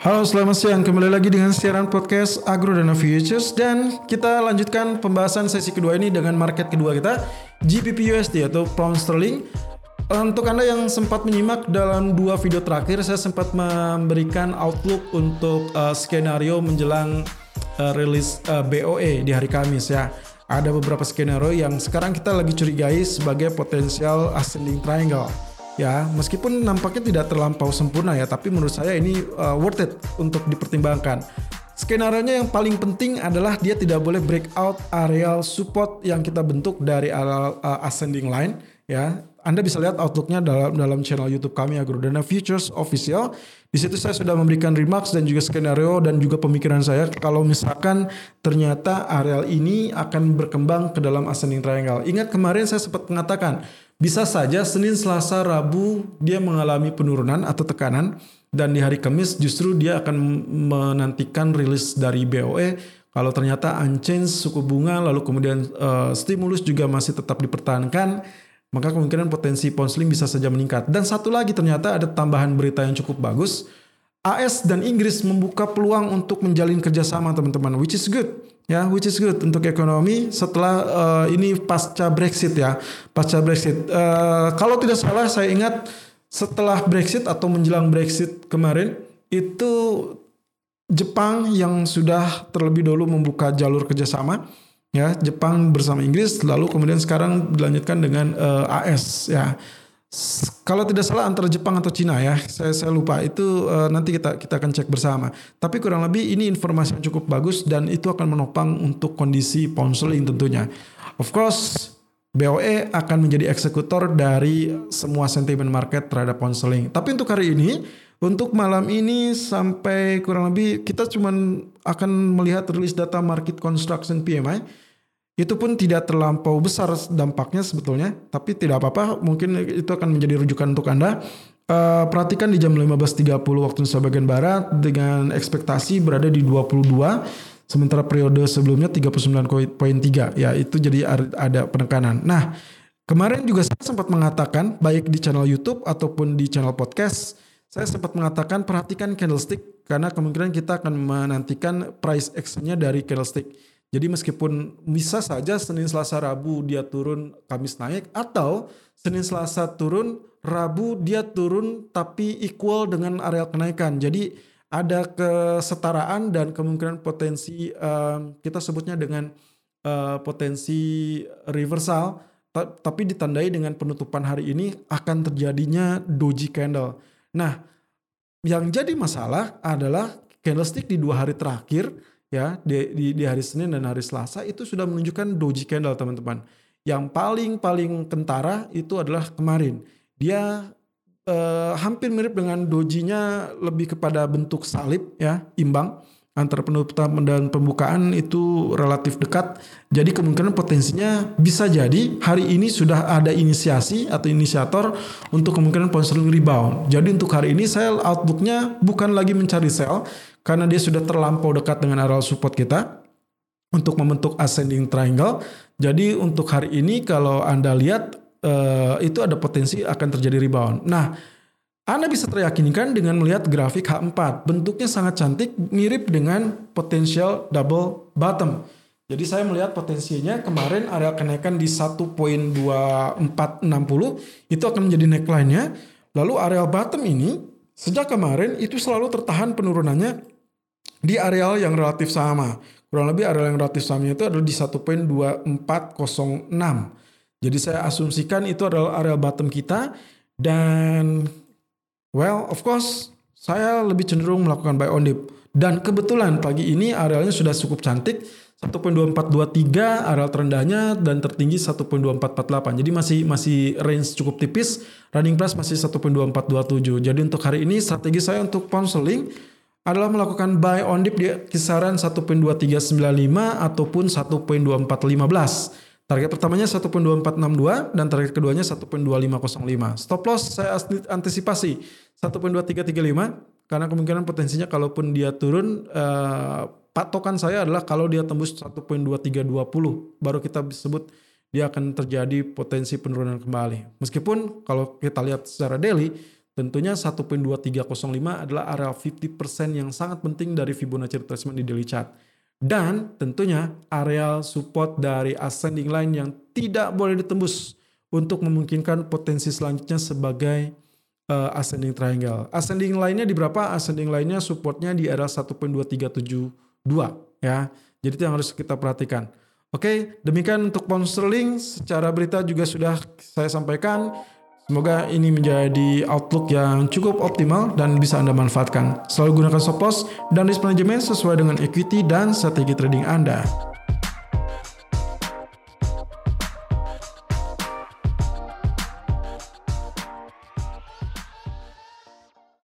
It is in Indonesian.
Halo selamat siang kembali lagi dengan siaran podcast Agro Dana Futures dan kita lanjutkan pembahasan sesi kedua ini dengan market kedua kita GBP USD atau Pound Sterling. Untuk anda yang sempat menyimak dalam dua video terakhir saya sempat memberikan outlook untuk uh, skenario menjelang uh, rilis uh, BOE di hari Kamis ya. Ada beberapa skenario yang sekarang kita lagi curigai sebagai potensial ascending triangle ya meskipun nampaknya tidak terlampau sempurna ya tapi menurut saya ini uh, worth it untuk dipertimbangkan skenario nya yang paling penting adalah dia tidak boleh breakout areal support yang kita bentuk dari areal uh, ascending line ya anda bisa lihat outlooknya dalam dalam channel YouTube kami Agrodana Futures Official. Di situ saya sudah memberikan remarks dan juga skenario dan juga pemikiran saya kalau misalkan ternyata areal ini akan berkembang ke dalam ascending triangle. Ingat kemarin saya sempat mengatakan bisa saja Senin, Selasa, Rabu dia mengalami penurunan atau tekanan dan di hari Kamis justru dia akan menantikan rilis dari BOE kalau ternyata unchanged suku bunga lalu kemudian uh, stimulus juga masih tetap dipertahankan maka kemungkinan potensi ponsling bisa saja meningkat. Dan satu lagi ternyata ada tambahan berita yang cukup bagus. AS dan Inggris membuka peluang untuk menjalin kerjasama teman-teman, which is good ya which is good untuk ekonomi setelah uh, ini pasca Brexit ya pasca Brexit. Uh, kalau tidak salah saya ingat setelah Brexit atau menjelang Brexit kemarin itu Jepang yang sudah terlebih dahulu membuka jalur kerjasama ya Jepang bersama Inggris lalu kemudian sekarang dilanjutkan dengan uh, AS ya kalau tidak salah antara Jepang atau Cina ya, saya saya lupa itu uh, nanti kita kita akan cek bersama. Tapi kurang lebih ini informasi yang cukup bagus dan itu akan menopang untuk kondisi ponseling tentunya. Of course, BOE akan menjadi eksekutor dari semua sentimen market terhadap ponseling. Tapi untuk hari ini, untuk malam ini sampai kurang lebih kita cuma akan melihat rilis data market construction PMI itu pun tidak terlampau besar dampaknya sebetulnya, tapi tidak apa-apa, mungkin itu akan menjadi rujukan untuk Anda. Uh, perhatikan di jam 15.30 waktu Indonesia bagian Barat dengan ekspektasi berada di 22, sementara periode sebelumnya 39.3, ya itu jadi ada penekanan. Nah, kemarin juga saya sempat mengatakan, baik di channel YouTube ataupun di channel podcast, saya sempat mengatakan perhatikan candlestick karena kemungkinan kita akan menantikan price action-nya dari candlestick jadi meskipun bisa saja Senin Selasa Rabu dia turun Kamis naik atau Senin Selasa turun Rabu dia turun tapi equal dengan area kenaikan. Jadi ada kesetaraan dan kemungkinan potensi uh, kita sebutnya dengan uh, potensi reversal tapi ditandai dengan penutupan hari ini akan terjadinya doji candle. Nah, yang jadi masalah adalah candlestick di dua hari terakhir ya di, di, di hari Senin dan hari Selasa itu sudah menunjukkan doji candle teman-teman. Yang paling paling kentara itu adalah kemarin. Dia eh, hampir mirip dengan dojinya lebih kepada bentuk salib ya, imbang antara penutupan dan pembukaan itu relatif dekat. Jadi kemungkinan potensinya bisa jadi hari ini sudah ada inisiasi atau inisiator untuk kemungkinan ponsel rebound. Jadi untuk hari ini saya outlooknya bukan lagi mencari sell, karena dia sudah terlampau dekat dengan area support kita untuk membentuk ascending triangle. Jadi untuk hari ini kalau Anda lihat uh, itu ada potensi akan terjadi rebound. Nah, Anda bisa teryakinkan dengan melihat grafik H4. Bentuknya sangat cantik, mirip dengan potensial double bottom. Jadi saya melihat potensinya kemarin area kenaikan di 1.2460 itu akan menjadi neckline-nya. Lalu area bottom ini sejak kemarin itu selalu tertahan penurunannya di areal yang relatif sama. Kurang lebih areal yang relatif sama itu adalah di 1.2406. Jadi saya asumsikan itu adalah area bottom kita dan well of course saya lebih cenderung melakukan buy on dip. Dan kebetulan pagi ini arealnya sudah cukup cantik 1.2423 areal terendahnya dan tertinggi 1.2448. Jadi masih masih range cukup tipis. Running price masih 1.2427. Jadi untuk hari ini strategi saya untuk pound sterling adalah melakukan buy on dip di kisaran 1.2395 ataupun 1.2415. Target pertamanya 1.2462 dan target keduanya 1.2505. Stop loss saya antisipasi 1.2335 karena kemungkinan potensinya kalaupun dia turun eh, patokan saya adalah kalau dia tembus 1.2320 baru kita sebut dia akan terjadi potensi penurunan kembali. Meskipun kalau kita lihat secara daily Tentunya 1.2305 adalah area 50% yang sangat penting dari Fibonacci retracement di daily chart. Dan tentunya area support dari ascending line yang tidak boleh ditembus untuk memungkinkan potensi selanjutnya sebagai uh, ascending triangle. Ascending line-nya di berapa? Ascending line-nya supportnya di area 1.2372 ya. Jadi itu yang harus kita perhatikan. Oke, demikian untuk pound sterling secara berita juga sudah saya sampaikan. Semoga ini menjadi outlook yang cukup optimal dan bisa Anda manfaatkan. Selalu gunakan stop loss dan risk management sesuai dengan equity dan strategi trading Anda.